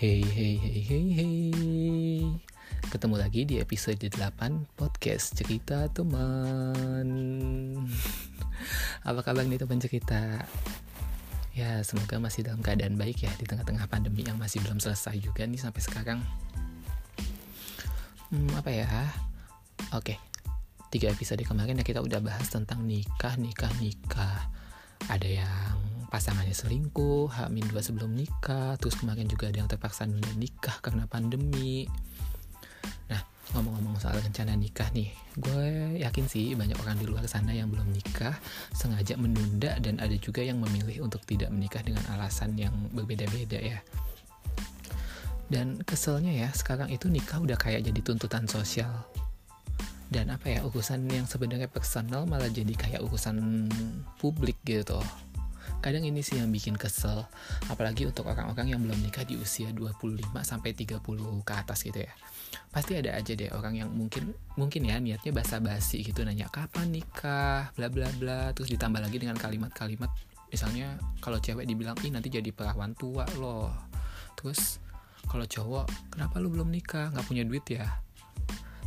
Hey hey hey hey hey. Ketemu lagi di episode 8 podcast cerita teman. Apa kabar nih teman cerita? Ya semoga masih dalam keadaan baik ya Di tengah-tengah pandemi yang masih belum selesai juga nih sampai sekarang. Hmm, Apa ya? Oke Tiga episode kemarin ya kita udah bahas tentang nikah, nikah, nikah. Ada yang pasangannya selingkuh, H-2 sebelum nikah, terus kemarin juga ada yang terpaksa nunda nikah karena pandemi. Nah, ngomong-ngomong soal rencana nikah nih, gue yakin sih banyak orang di luar sana yang belum nikah, sengaja menunda dan ada juga yang memilih untuk tidak menikah dengan alasan yang berbeda-beda ya. Dan keselnya ya, sekarang itu nikah udah kayak jadi tuntutan sosial. Dan apa ya, urusan yang sebenarnya personal malah jadi kayak urusan publik gitu kadang ini sih yang bikin kesel apalagi untuk orang-orang yang belum nikah di usia 25 sampai 30 ke atas gitu ya. Pasti ada aja deh orang yang mungkin mungkin ya niatnya basa-basi gitu nanya kapan nikah? Bla bla bla. Terus ditambah lagi dengan kalimat-kalimat misalnya kalau cewek dibilang ih nanti jadi perawan tua loh. Terus kalau cowok kenapa lu belum nikah? Nggak punya duit ya?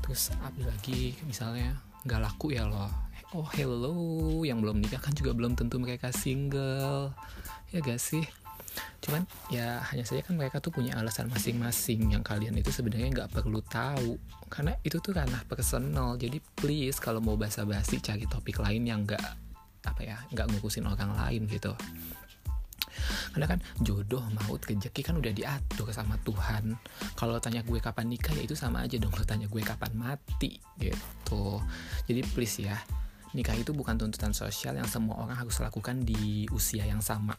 Terus ada lagi misalnya nggak laku ya loh oh hello. Yang belum nikah kan juga belum tentu mereka single. Ya gak sih? Cuman ya hanya saja kan mereka tuh punya alasan masing-masing yang kalian itu sebenarnya nggak perlu tahu. Karena itu tuh ranah personal. Jadi please kalau mau basa-basi cari topik lain yang nggak apa ya nggak ngurusin orang lain gitu. Karena kan jodoh maut rezeki kan udah diatur sama Tuhan. Kalau tanya gue kapan nikah ya itu sama aja dong. Lo tanya gue kapan mati gitu. Jadi please ya nikah itu bukan tuntutan sosial yang semua orang harus lakukan di usia yang sama.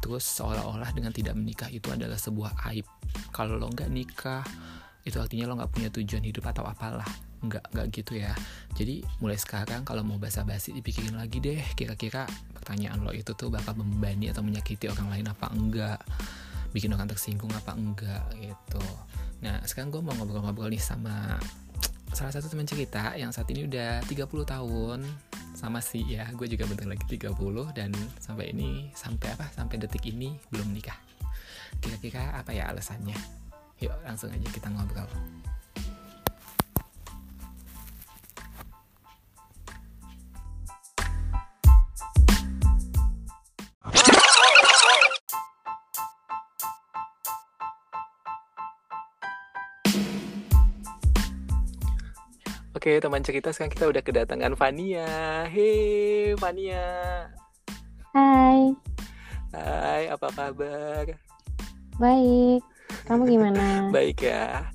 Terus seolah-olah dengan tidak menikah itu adalah sebuah aib. Kalau lo nggak nikah, itu artinya lo nggak punya tujuan hidup atau apalah. Nggak, nggak gitu ya. Jadi mulai sekarang kalau mau basa-basi dipikirin lagi deh. Kira-kira pertanyaan lo itu tuh bakal membebani atau menyakiti orang lain apa enggak. Bikin orang tersinggung apa enggak gitu. Nah sekarang gue mau ngobrol-ngobrol nih sama salah satu teman cerita yang saat ini udah 30 tahun sama sih ya gue juga bentar lagi 30 dan sampai ini sampai apa sampai detik ini belum nikah. Kira-kira apa ya alasannya? Yuk langsung aja kita ngobrol Oke, teman cerita sekarang kita udah kedatangan Fania. Hei, Fania. Hai. Hai, apa kabar? Baik. Kamu gimana? baik ya.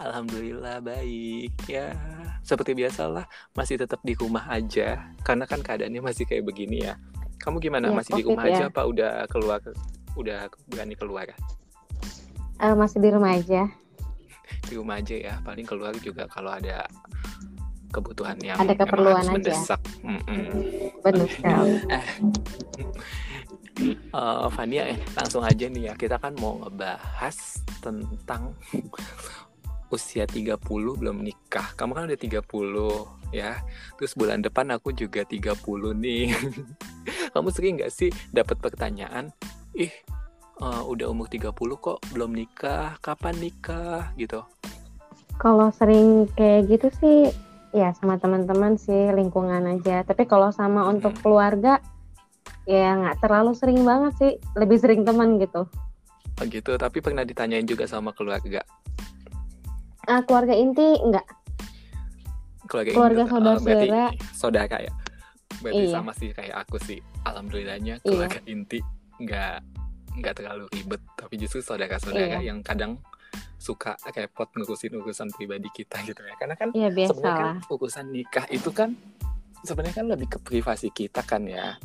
Alhamdulillah baik ya. Seperti biasalah, masih tetap di rumah aja karena kan keadaannya masih kayak begini ya. Kamu gimana? Ya, masih di rumah ya. aja apa udah keluar udah berani keluar? Uh, masih di rumah aja. di rumah aja ya. Paling keluar juga kalau ada kebutuhan yang ada keperluan aja. mendesak. Mm -mm. Benar sekali. uh, Fania eh langsung aja nih ya kita kan mau ngebahas tentang usia 30 belum nikah. Kamu kan udah 30 ya. Terus bulan depan aku juga 30 nih. Kamu sering gak sih dapat pertanyaan, "Ih, uh, udah umur 30 kok belum nikah? Kapan nikah?" gitu. Kalau sering kayak gitu sih ya sama teman-teman sih lingkungan aja tapi kalau sama untuk keluarga ya nggak terlalu sering banget sih lebih sering teman gitu oh gitu tapi pernah ditanyain juga sama keluarga uh, keluarga inti enggak keluarga, keluarga inti, saudara saudara saudara ya berarti iya. sama sih kayak aku sih alhamdulillahnya iya. keluarga iya. inti nggak nggak terlalu ribet tapi justru saudara-saudara iya. yang kadang suka repot ngurusin urusan pribadi kita gitu ya. Karena kan ya, sebenarnya kan urusan nikah itu kan sebenarnya kan lebih ke privasi kita kan ya.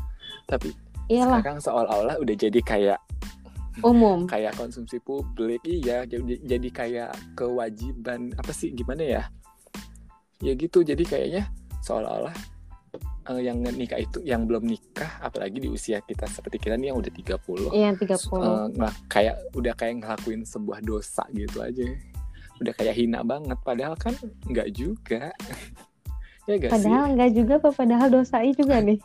Tapi Iyalah. sekarang seolah-olah udah jadi kayak umum. kayak konsumsi publik iya jadi jadi kayak kewajiban apa sih gimana ya? Ya gitu jadi kayaknya seolah-olah uh, yang nikah itu yang belum nikah apalagi di usia kita seperti kita nih yang udah 30 iya 30 uh, nah, kayak udah kayak ngelakuin sebuah dosa gitu aja. Udah kayak hina banget padahal kan nggak juga. Ya gak padahal nggak juga apa padahal dosanya juga nih.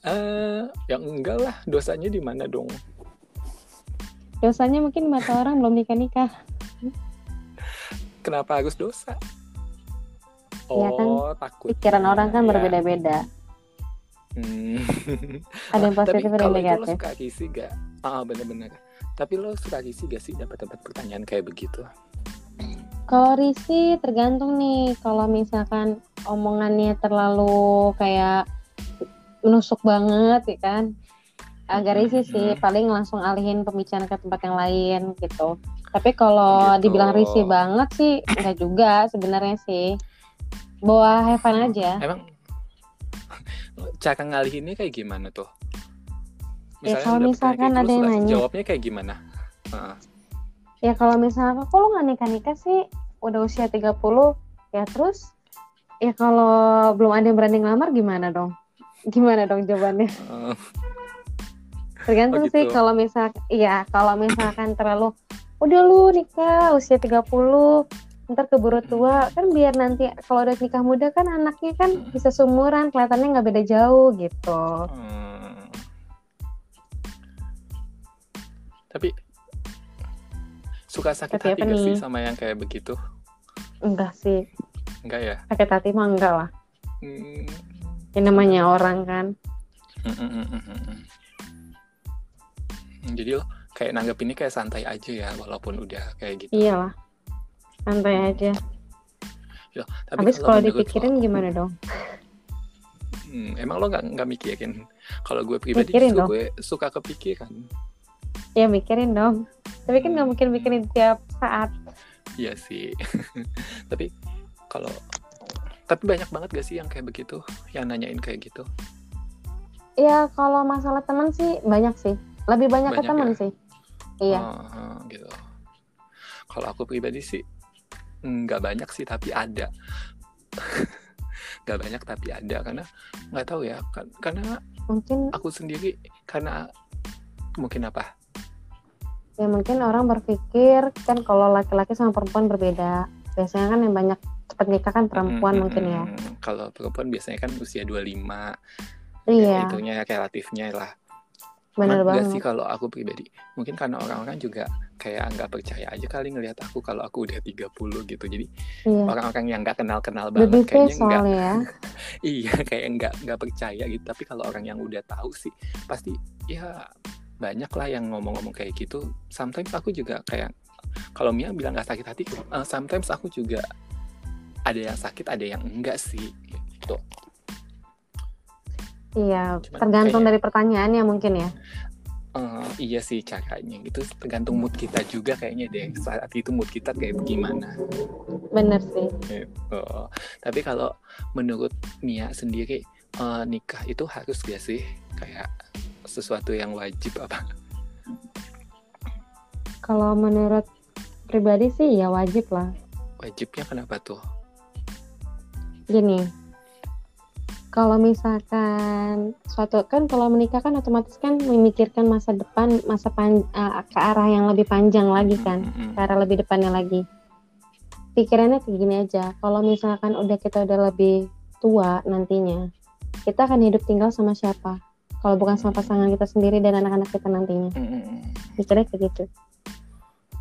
Uh, yang enggak lah dosanya di mana dong? Dosanya mungkin mata orang belum nikah nikah kenapa harus dosa Iya kan, oh takut pikiran orang kan Ya. berbeda-beda Hmm. ada yang tapi positif ada yang kalau itu lo negatif suka kisi gak ah bener-bener tapi lo suka kisi gak sih dapat dapat pertanyaan kayak begitu Kalau risih tergantung nih. Kalau misalkan omongannya terlalu kayak menusuk banget ya kan. Agak risih sih. Mhm. Paling langsung alihin pembicaraan ke tempat yang lain gitu. Tapi kalau Gitu. dibilang risih banget sih enggak juga sebenarnya sih. Bawa have fun aja. emang cara ngalihinnya kayak gimana tuh Ya, Misalnya kalau dapet misalkan kayak gitu, ada yang nanya. jawabnya kayak gimana Heeh. Ya kalau misalkan kok lo nggak nikah-nikah sih udah usia 30 ya terus ya kalau belum ada yang berani ngelamar gimana dong? Gimana dong jawabannya? Heeh. Tergantung Oh, sih gitu. kalau misal iya, kalau misalkan terlalu udah lu nikah usia 30 ntar keburu tua kan biar nanti kalau udah nikah muda kan anaknya kan Hmm. bisa sumuran kelihatannya nggak beda jauh gitu. Hmm. Tapi suka sakit Tapi hati gak sih sama yang kayak begitu? Enggak sih, Enggak ya? sakit hati mah enggak lah. Hmm. Ini namanya orang kan. Mm, mm, mm, mm, mm. Jadi lo kayak nanggepinnya kayak santai aja ya walaupun udah kayak gitu. Iyalah. Santai aja. Ya, Habis kalau menurut lo- dipikirin gimana dong? Hmm, emang lo nggak nggak mikirin? Kalau gue pribadi Mikirin justru dong. gue suka kepikiran. Ya mikirin dong. Tapi kan nggak Hmm. mungkin mikirin tiap saat. Iya sih. tapi kalau tapi banyak banget gak sih yang kayak begitu, yang nanyain kayak gitu? Ya kalau masalah teman sih banyak sih. Lebih banyak, ke Banyak teman ya? sih. Iya. Ah, gitu. Kalau aku pribadi sih nggak banyak sih tapi ada. nggak banyak tapi ada karena nggak tahu ya kan karena Mungkin aku sendiri karena mungkin apa ya mungkin orang berpikir kan kalau laki-laki sama perempuan berbeda. Biasanya kan yang banyak cepet nikah kan perempuan Mm, mungkin ya. kalau perempuan biasanya kan usia 25 Iya, itunya relatifnya lah bener banget. sih kalau aku pribadi mungkin karena orang-orang juga kayak nggak percaya aja kali ngelihat aku kalau aku udah 30 gitu jadi Iya. orang-orang yang nggak kenal-kenal banget Lebih kayaknya nggak ya. iya kayak nggak nggak percaya gitu tapi kalau orang yang udah tahu sih pasti ya banyak lah yang ngomong-ngomong kayak gitu sometimes aku juga kayak kalau Mia bilang nggak sakit hati eh, sometimes aku juga ada yang sakit ada yang enggak sih gitu Iya, Cuman tergantung kayak- dari pertanyaannya mungkin ya. Eh, iya sih caranya itu tergantung mood kita juga kayaknya deh saat itu mood kita kayak gimana Bener sih. gitu. Tapi kalau menurut Mia sendiri eh, nikah itu harus gak sih kayak sesuatu yang wajib apa? Kalau menurut pribadi sih ya wajib lah. Wajibnya kenapa tuh? Gini, kalau misalkan suatu kan kalau menikah kan otomatis kan memikirkan masa depan, masa pan, eh, ke arah yang lebih panjang lagi kan, ke arah lebih depannya lagi. Pikirannya kayak gini aja, kalau misalkan udah kita udah lebih tua nantinya, kita akan hidup tinggal sama siapa? Kalau bukan sama pasangan kita sendiri dan anak-anak kita nantinya. Mm-mm. Mikirnya kayak gitu.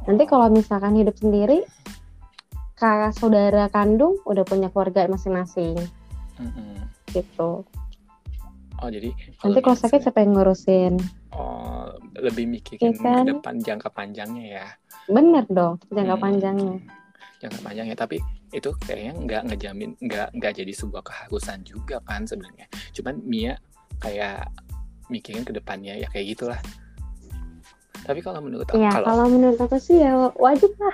Nanti kalau misalkan hidup sendiri, kakak saudara kandung udah punya keluarga masing-masing Mm-mm. gitu. Oh jadi Nanti kalau sakit siapa yang ngurusin? oh, lebih mikirin Iya kan? ke depan jangka panjangnya ya. Bener dong, jangka Hmm. panjangnya. jangka panjangnya tapi itu kayaknya nggak ngejamin nggak nggak jadi sebuah keharusan juga kan sebenarnya cuman Mia kayak mikirin ke depannya ya kayak gitulah tapi kalau menurut aku Iya, kalau kalau menurut aku sih ya wajib lah,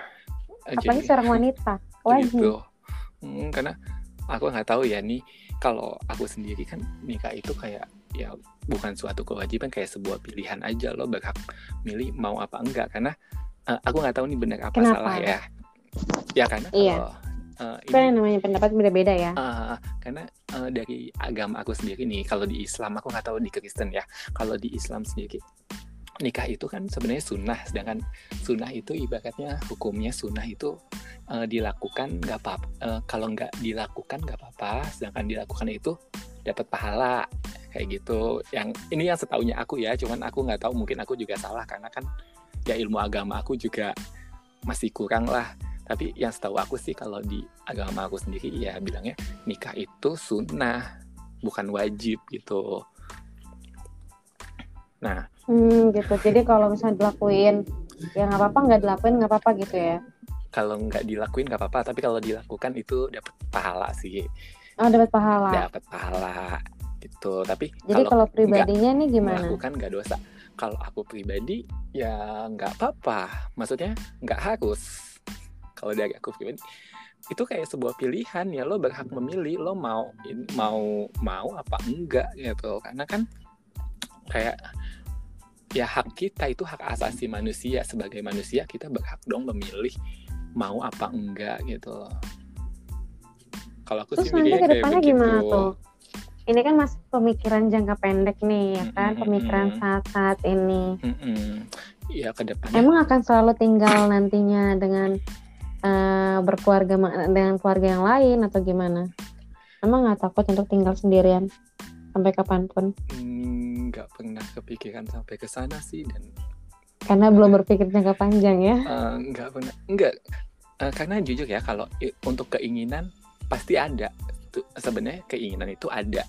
eh, apalagi jadi- seorang wanita. Oh Wajib. gitu. Hmm, karena aku nggak tahu ya nih kalau aku sendiri kan nikah itu kayak ya bukan suatu kewajiban kayak sebuah pilihan aja lo berhak milih mau apa enggak karena eh, aku nggak tahu nih benar apa Kenapa? salah ya ya karena Iya. kalau eh, ini Kan namanya pendapat beda-beda ya. eh, karena eh, dari agama aku sendiri nih kalau di Islam aku nggak tahu di Kristen ya kalau di Islam sendiri nikah itu kan sebenarnya sunnah sedangkan sunnah itu ibaratnya hukumnya sunnah itu eh, dilakukan nggak apa kalau nggak dilakukan nggak apa-apa sedangkan dilakukan itu dapat pahala kayak gitu. Yang ini yang setahunya aku ya cuman aku nggak tahu mungkin aku juga salah karena kan ya ilmu agama aku juga masih kurang lah. Tapi yang setahu aku sih kalau di agama aku sendiri ya bilangnya nikah itu sunnah bukan wajib gitu nah Hmm, gitu. Jadi kalau misalnya dilakuin, ya nggak apa-apa, nggak dilakuin nggak apa-apa gitu ya. kalau nggak dilakuin nggak apa-apa tapi kalau dilakukan itu dapat pahala sih Oh, dapat pahala. dapat pahala gitu tapi Jadi kalau nggak pribadinya nih gimana? melakukan nggak dosa kalau aku pribadi ya nggak apa-apa maksudnya nggak harus kalau dari aku pribadi itu kayak sebuah pilihan ya lo berhak memilih lo mau mau mau apa enggak gitu karena kan kayak ya hak kita itu hak asasi manusia sebagai manusia kita berhak dong memilih mau apa enggak gitu loh. kalau aku Terus sih nanti ke depannya gimana tuh? Ini kan masih pemikiran jangka pendek nih, ya kan? Mm-mm, Pemikiran saat-saat ini. Mm-mm. ya ke depannya Emang akan selalu tinggal nantinya dengan eh, berkeluarga dengan keluarga yang lain atau gimana? Emang nggak takut untuk tinggal sendirian sampai kapan pun? Nggak pernah kepikiran sampai ke sana sih dan Karena belum berpikir jangka panjang ya. nggak pernah. Nggak. Eh, karena jujur ya kalau untuk keinginan pasti ada. Sebenarnya keinginan itu ada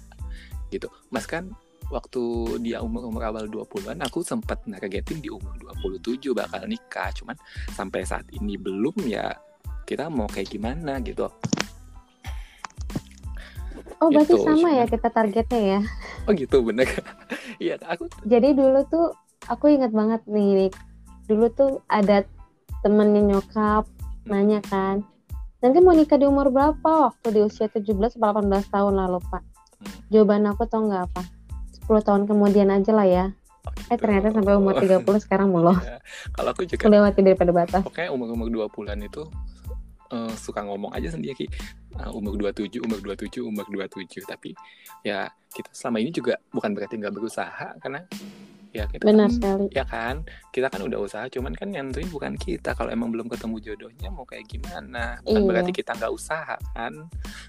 gitu. Mas kan waktu dia umur umur awal 20-an aku sempat nargetin di umur 27 bakal nikah. Cuman sampai saat ini belum ya kita mau kayak gimana gitu Oh berarti Gitu, sama ya kita targetnya ya. oh gitu bener iya aku Jadi dulu tuh aku ingat banget nih, dulu tuh ada temennya nyokap nanya kan, nanti mau nikah di umur berapa? Waktu di usia 17 atau 18 tahun lalu pak. Hmm. Jawaban aku tau nggak apa? 10 tahun kemudian aja lah ya. oh, Eh gitu. ternyata sampai umur 30 sekarang belum. kalau aku juga Melewati daripada batas. pokoknya umur-umur 20-an itu eh, suka ngomong aja sendiri Eh, umur 27, umur 27, umur 27 tapi ya kita selama ini juga bukan berarti nggak berusaha karena ya kita Benar kan, sekali. ya kan kita kan udah usaha cuman kan yang nentuin bukan kita. Kalau emang belum ketemu jodohnya mau kayak gimana? Bukan Iya. berarti kita nggak usaha kan?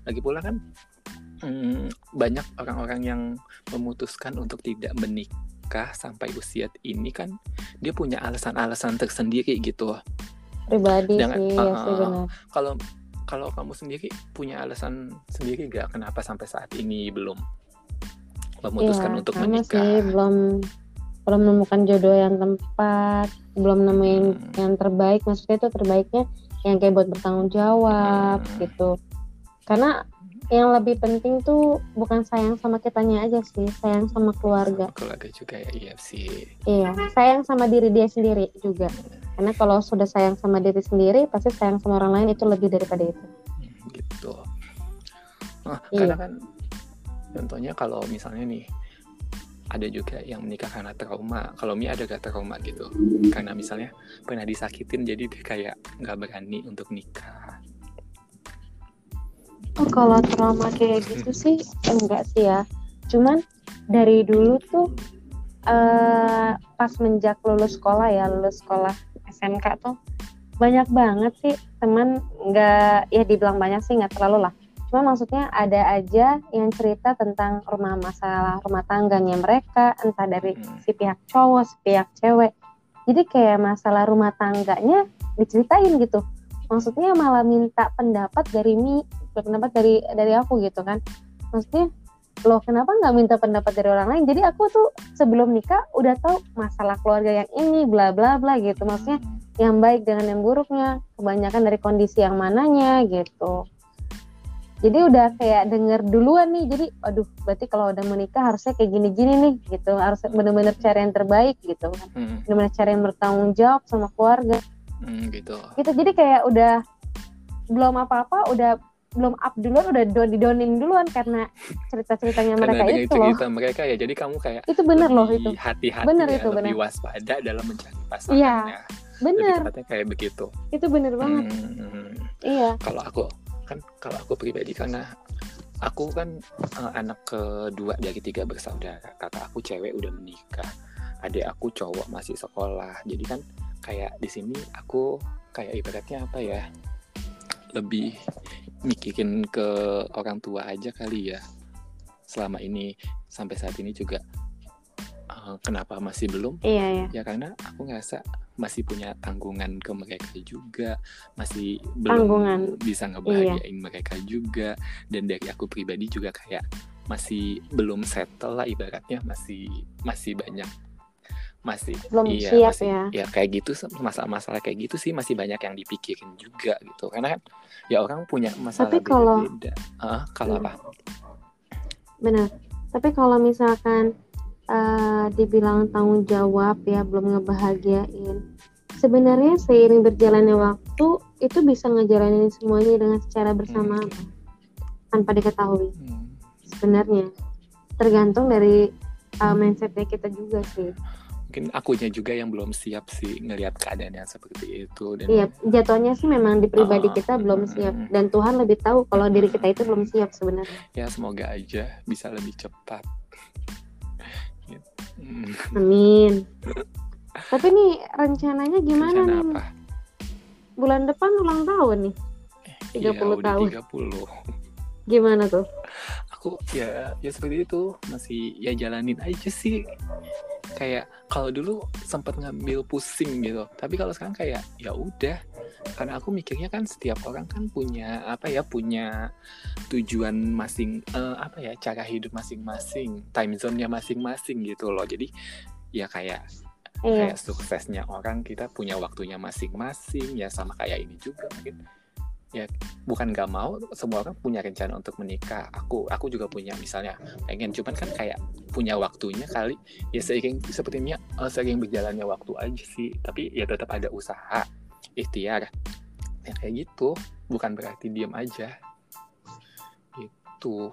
Lagi pula kan hmm, banyak orang-orang yang memutuskan untuk tidak menikah sampai usia ini kan dia punya alasan-alasan tersendiri gitu Pribadi sih, uh, ya sih benar. kalau kalau kamu sendiri punya alasan sendiri gak kenapa sampai saat ini belum memutuskan Iya, untuk menikah? sih belum belum menemukan jodoh yang tepat, belum nemuin Hmm. yang terbaik. Maksudnya itu terbaiknya yang kayak buat bertanggung jawab Hmm. gitu. Karena yang lebih penting tuh bukan sayang sama kitanya aja sih, sayang sama keluarga. Sama keluarga juga ya, iya sih. Iya, sayang sama diri dia sendiri juga. Karena kalau sudah sayang sama diri sendiri, pasti sayang sama orang lain itu lebih daripada itu. Gitu. Nah, Iya. karena kan contohnya kalau misalnya nih ada juga yang menikah karena trauma. Kalau Mi ada gak trauma gitu? Karena misalnya pernah disakitin jadi dia kayak nggak berani untuk nikah. Oh, kalau trauma kayak gitu sih enggak sih ya. Cuman dari dulu tuh eh pas menjak lulus sekolah ya, lulus sekolah SMK tuh banyak banget sih teman nggak ya dibilang banyak sih nggak terlalu lah. Cuma maksudnya ada aja yang cerita tentang rumah masalah rumah tangganya mereka, entah dari Hmm. si pihak cowok, si pihak cewek. Jadi kayak masalah rumah tangganya diceritain gitu. Maksudnya malah minta pendapat dari Mi, pendapat dari dari aku gitu kan. Maksudnya loh kenapa nggak minta pendapat dari orang lain? Jadi aku tuh sebelum nikah udah tahu masalah keluarga yang ini bla bla bla gitu. Maksudnya yang baik dengan yang buruknya, kebanyakan dari kondisi yang mananya gitu. Jadi udah kayak denger duluan nih. Jadi aduh berarti kalau udah menikah harusnya kayak gini-gini nih gitu. Harus bener-bener cari yang terbaik gitu. Hmm, Bener-bener cari yang bertanggung jawab sama keluarga hmm, gitu. gitu jadi kayak udah belum apa-apa udah belum up duluan udah do didonin duluan karena cerita-ceritanya mereka Karena itu loh. cerita mereka ya, jadi kamu kayak itu bener loh lebih itu. hati-hati Bener ya, itu, lebih bener. waspada dalam mencari pasangannya. Lebih bener. tepatnya kayak begitu. itu bener banget. Hmm, iya. Kalau aku kan kalau aku pribadi karena aku kan eh, anak kedua dari tiga bersaudara. Kakak aku cewek udah menikah adik aku cowok masih sekolah. Jadi kan kayak di sini aku kayak ibaratnya apa ya lebih mikirin ke orang tua aja kali ya. Selama ini sampai saat ini juga eh, kenapa masih belum? Iya ya ya karena aku ngerasa masih punya tanggungan ke mereka juga masih belum Tanggungan. bisa ngebahagiain mereka juga. Dan dari aku pribadi juga kayak masih belum settle lah ibaratnya masih masih banyak masih Belum iya siap masih ya. ya kayak gitu masalah-masalah kayak gitu sih masih banyak yang dipikirin juga gitu karena kan ya orang punya masalah Tapi kalau- beda-beda Ah, kalau Iya. apa Benar. Tapi kalau misalkan eh, dibilang tanggung jawab ya belum ngebahagiain, sebenarnya seiring berjalannya waktu itu bisa ngejalanin semuanya dengan secara bersamaan tanpa diketahui. Hmm. Sebenarnya tergantung dari eh, mindsetnya kita juga sih. Mungkin akunya juga yang belum siap sih ngelihat keadaan yang seperti itu dan Iya, jatuhnya sih memang di pribadi Ah, kita belum siap dan Tuhan lebih tahu kalau diri kita itu belum siap sebenarnya. ya semoga aja bisa lebih cepat Gitu. Amin. Tapi nih rencananya gimana rencana nih? apa Bulan depan ulang tahun nih. 30 ya, udah tahun. 30 Gimana tuh? Aku ya ya seperti itu. Masih ya jalanin aja sih. Kayak kalau dulu sempat ngambil pusing gitu. Tapi kalau sekarang kayak ya udah. Karena aku mikirnya kan setiap orang kan punya apa ya punya tujuan masing eh, apa ya cara hidup masing-masing time zone-nya masing-masing gitu loh. Jadi ya kayak Iya. kayak suksesnya orang kita punya waktunya masing-masing. Ya sama kayak ini juga mungkin ya bukan gak mau semua orang punya rencana untuk menikah. Aku aku juga punya misalnya pengen cuman kan kayak punya waktunya kali. Ya seiring sepertinya eh, seiring berjalannya waktu aja sih. Tapi ya tetap ada usaha ikhtiar. Ya kayak gitu. Bukan berarti diam aja. Gitu.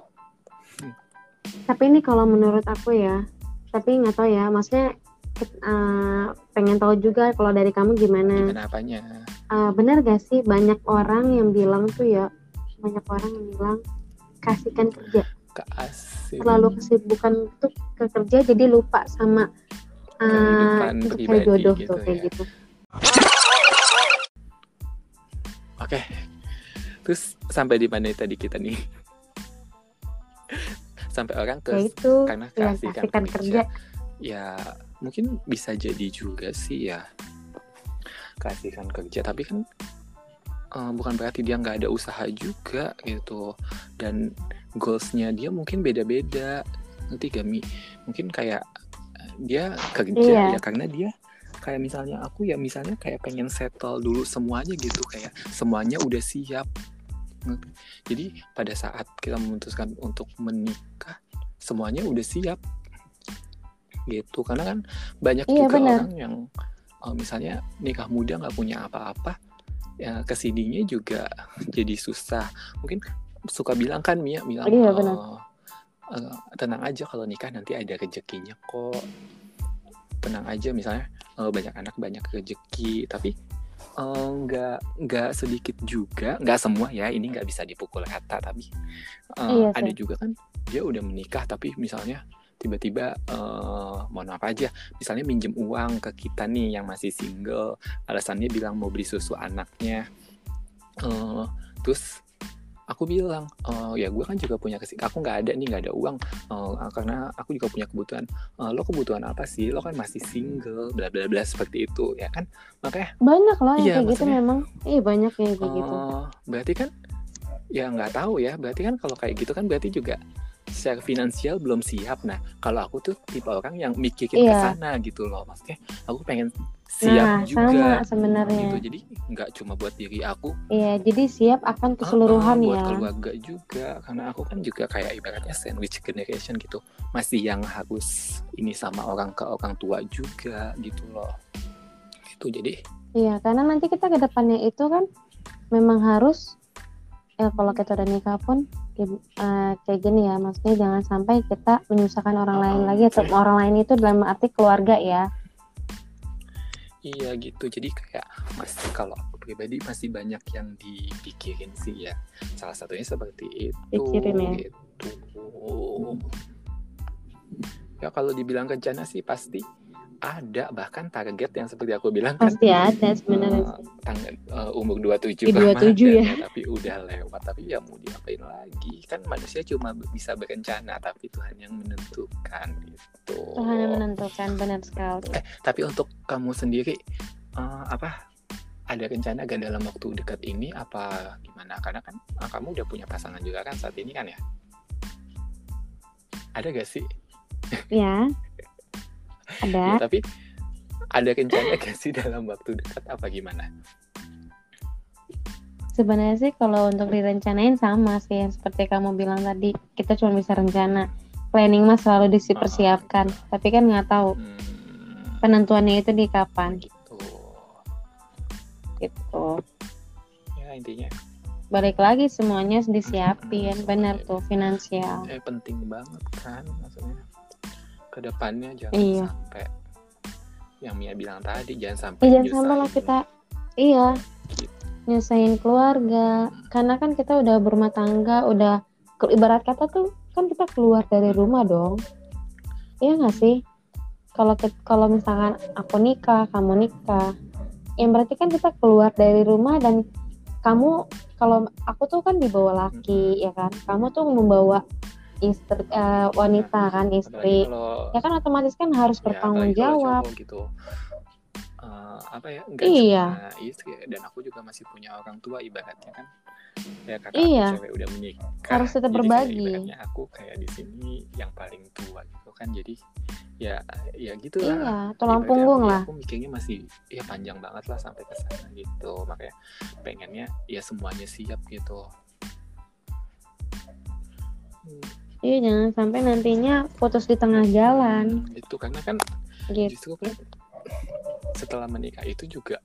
Tapi ini kalau menurut aku ya, tapi nggak tahu ya, maksudnya eh, pengen tahu juga kalau dari kamu gimana. gimana apanya Eh, benar gak sih banyak orang yang bilang tuh ya, banyak orang yang bilang kasihkan kerja, keasik terlalu kesibukan tuh ke kerja jadi lupa sama pribadi cari jodoh gitu tuh kayak ya. gitu. Oke. Terus sampai di mana tadi kita nih? sampai orang ke Ya itu, karena ya kasihkan kasihkan kerja. Ya, mungkin bisa jadi juga sih ya. Kasihkan kerja, tapi kan eh, bukan berarti dia nggak ada usaha juga gitu. Dan goalsnya dia mungkin beda-beda. Nanti Gami, mungkin kayak dia kerja Iya. ya karena dia kayak misalnya aku ya misalnya kayak pengen settle dulu semuanya gitu kayak semuanya udah siap jadi pada saat kita memutuskan untuk menikah semuanya udah siap gitu. Karena kan banyak Iya, juga benar. orang yang eh, misalnya nikah muda nggak punya apa-apa ya ke sininya juga jadi susah. Mungkin suka bilang kan Mia bilang Iya, eh, tenang aja kalau nikah nanti ada rezekinya kok. Tenang aja misalnya eh, banyak anak banyak rezeki. Tapi eh, nggak nggak sedikit juga nggak semua ya ini nggak bisa dipukul rata tapi eh, Iya ada juga kan dia udah menikah tapi misalnya tiba-tiba eh mohon maaf aja misalnya minjem uang ke kita nih yang masih single alasannya bilang mau beli susu anaknya eh terus aku bilang "Eh, ya gue kan juga punya kesik aku nggak ada nih nggak ada uang Eh, karena aku juga punya kebutuhan "Eh, lo kebutuhan apa sih lo kan masih single bla bla bla seperti itu ya kan makanya Banyak loh yang Iya, kayak gitu memang. Iya banyak yang kayak gitu. Oh, berarti kan ya nggak tahu ya. Berarti kan kalau kayak gitu kan berarti juga secara finansial belum siap. Nah, kalau aku tuh tipe orang yang mikirin ke Iya. sana gitu loh. Maksudnya aku pengen siap Nah, juga sama sebenarnya. gitu. Jadi nggak cuma buat diri aku, Iya, jadi siap akan ah, keseluruhan ah, buat ya. keluarga juga. Karena aku kan juga kayak ibaratnya sandwich generation gitu. Masih yang harus ini sama orang ke orang tua juga gitu loh. Itu jadi Iya, karena nanti kita ke depannya itu kan memang harus ya kalau kita udah nikah pun eh, kayak gini ya, maksudnya jangan sampai kita menyusahkan orang lain lagi atau oke. orang lain itu dalam arti keluarga ya. Iya gitu, jadi kayak masih kalau aku pribadi masih banyak yang dipikirin sih ya. Salah satunya seperti itu. Pikirin ya. Gitu. Ya kalau dibilang rencana sih pasti ada bahkan target yang seperti aku bilang kan Pasti ada sebenarnya. sih. Tanggal eh, umur 27 Di 27 ya. tapi udah lewat tapi ya mau diapain lagi? Kan manusia cuma bisa berencana tapi Tuhan yang menentukan gitu. Tuhan yang menentukan benar sekali. Eh, tapi untuk kamu sendiri uh, apa ada rencana gak dalam waktu dekat ini? Apa gimana? Karena kan uh, kamu udah punya pasangan juga kan saat ini kan ya? Ada gak sih? Ya. Ada. ya, tapi ada rencana gak sih dalam waktu dekat? Apa gimana? Sebenarnya sih kalau untuk direncanain sama sih yang seperti kamu bilang tadi kita cuma bisa rencana. Planning mah selalu dipersiapkan uh, tapi kan nggak tahu hmm, penentuannya itu di kapan. Gitu. Gitu. Ya intinya. Balik lagi semuanya disiapin hmm, benar tuh finansial. Eh, penting banget kan maksudnya. Ke depannya jangan iya. sampai yang Mia bilang tadi jangan sampai eh, jangan sampai lah kita iya. Gitu. Nyusahin keluarga karena kan kita udah berumah tangga udah ibarat kata tuh kan kita keluar dari rumah dong. Iya nggak sih? Kalau kalau misalkan aku nikah kamu nikah yang berarti kan kita keluar dari rumah dan kamu kalau aku tuh kan dibawa laki ya kan? Kamu tuh membawa istri uh, wanita kan istri. Kalau, ya kan otomatis kan harus ya, bertanggung jawab. gitu. Uh, apa ya enggak iya. cuma istri dan aku juga masih punya orang tua ibaratnya kan. Ya kakak iya. aku cewek udah menikah. Harus tetap berbagi. ibaratnya aku kayak di sini yang paling tua gitu kan. Jadi ya ya gitu lah iya tulang punggung lah. aku mikirnya masih ya panjang banget lah sampai ke sana gitu. Makanya pengennya ya semuanya siap gitu. hmm. Iya jangan sampai nantinya putus di tengah jalan. Itu karena kan gitu. justru kan setelah menikah itu juga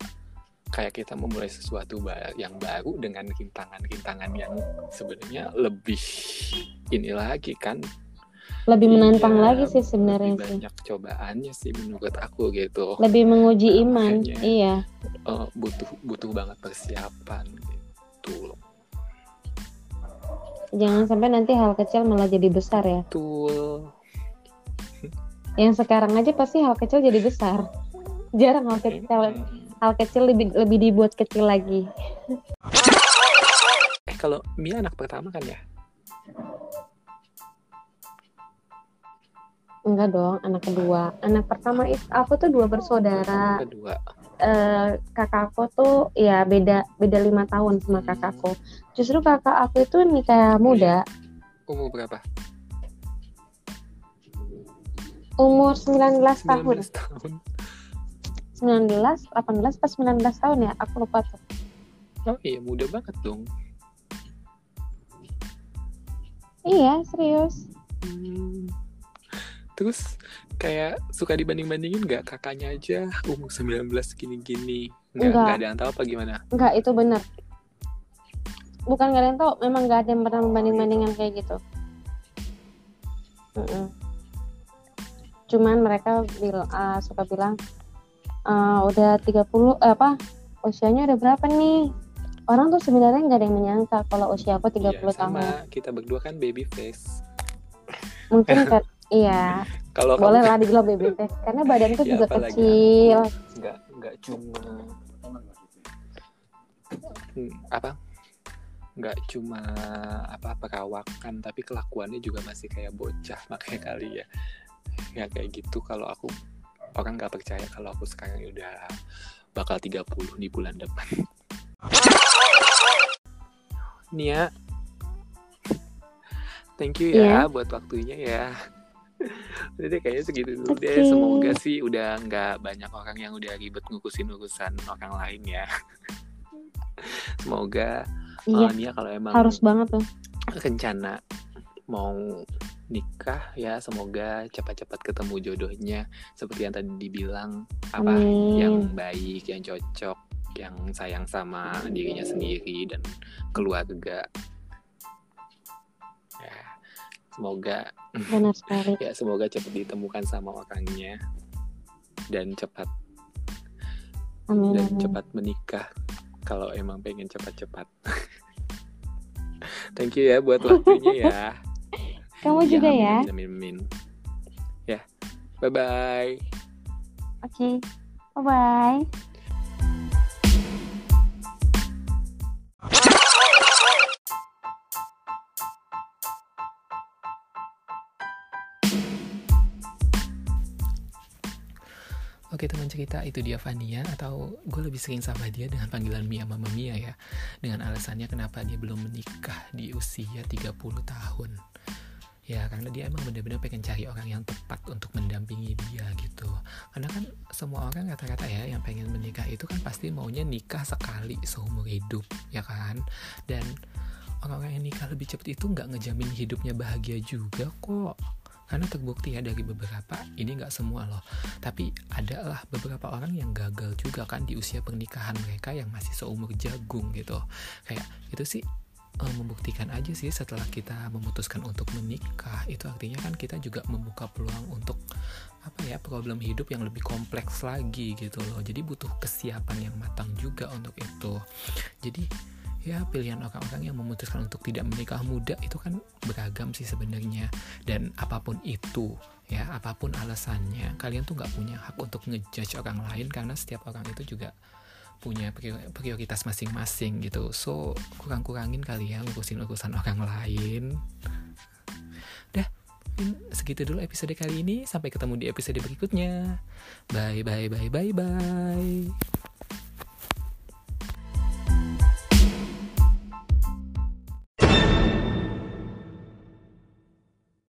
kayak kita memulai sesuatu yang baru dengan kintangan-kintangan yang sebenarnya lebih ini lagi kan. Lebih menantang iya, lagi sih sebenarnya sih. banyak cobaannya sih menurut aku gitu. Lebih menguji nah, iman makanya, iya. uh, butuh butuh banget persiapan gitu jangan sampai nanti hal kecil malah jadi besar ya. Betul. Yang sekarang aja pasti hal kecil jadi besar. Jarang hal kecil hal kecil lebih lebih dibuat kecil lagi. Eh kalau Mia anak pertama kan ya? Enggak dong anak kedua. Anak pertama itu aku tuh dua bersaudara. Kedua uh, kakakku tuh ya beda beda lima tahun sama kakakku justru kakak aku itu nikah muda umur berapa umur 19, 19 tahun. tahun. 19, 18 pas 19 tahun ya, aku lupa tuh. Oh iya, muda banget dong. Iya, serius. Hmm. Terus kayak suka dibanding-bandingin nggak kakaknya aja umur 19 gini-gini. Nggak, nggak ada yang tahu apa gimana? Nggak, itu benar. Bukan nggak ada yang tahu, memang nggak ada yang pernah membanding-bandingkan kayak gitu. Mm -mm. Cuman mereka bil uh, suka bilang, uh, udah 30 eh, apa usianya udah berapa nih orang tuh sebenarnya nggak ada yang menyangka kalau usia aku 30 iya, sama. tahun kita berdua kan baby face mungkin kan iya kalau boleh lah dibilang face karena badanku ya, juga kecil nggak nggak cuma hmm, apa nggak cuma apa perawakan tapi kelakuannya juga masih kayak bocah makanya kali ya ya kayak gitu kalau aku orang nggak percaya kalau aku sekarang udah bakal 30 di bulan depan. Nia, thank you ya yeah. buat waktunya ya. Udah kayaknya segitu dulu okay. deh. Semoga sih udah nggak banyak orang yang udah ribet ngurusin urusan orang lain ya. Semoga iya. uh, Nia kalau emang harus banget tuh rencana mau nikah ya semoga cepat-cepat ketemu jodohnya seperti yang tadi dibilang apa Amin. yang baik yang cocok yang sayang sama dirinya sendiri dan keluarga ya semoga benar sekali ya semoga cepat ditemukan sama orangnya dan cepat Amin, dan amin. cepat menikah kalau emang pengen cepat-cepat thank you ya buat waktunya ya kamu juga ya. Amin, amin, Ya. Bye bye. Oke. Okay. Bye bye. Oke teman cerita itu dia Fania atau gue lebih sering sama dia dengan panggilan Mia Mama Mia ya. Dengan alasannya kenapa dia belum menikah di usia 30 tahun. Ya karena dia emang bener-bener pengen cari orang yang tepat untuk mendampingi dia gitu. Karena kan semua orang kata-kata ya yang pengen menikah itu kan pasti maunya nikah sekali seumur hidup ya kan? Dan orang-orang yang nikah lebih cepat itu nggak ngejamin hidupnya bahagia juga kok karena terbukti ya dari beberapa ini nggak semua loh. Tapi adalah beberapa orang yang gagal juga kan di usia pernikahan mereka yang masih seumur jagung gitu. Kayak itu sih uh, membuktikan aja sih setelah kita memutuskan untuk menikah. Itu artinya kan kita juga membuka peluang untuk apa ya problem hidup yang lebih kompleks lagi gitu loh. Jadi butuh kesiapan yang matang juga untuk itu. Jadi ya pilihan orang-orang yang memutuskan untuk tidak menikah muda itu kan beragam sih sebenarnya. Dan apa pun itu ya apa pun alasannya kalian tuh nggak punya hak untuk ngejudge orang lain karena setiap orang itu juga punya prioritas masing-masing gitu. So kurang-kurangin kalian ngurusin urusan orang lain. Dah segitu dulu episode kali ini. Sampai ketemu di episode berikutnya. Bye bye bye bye bye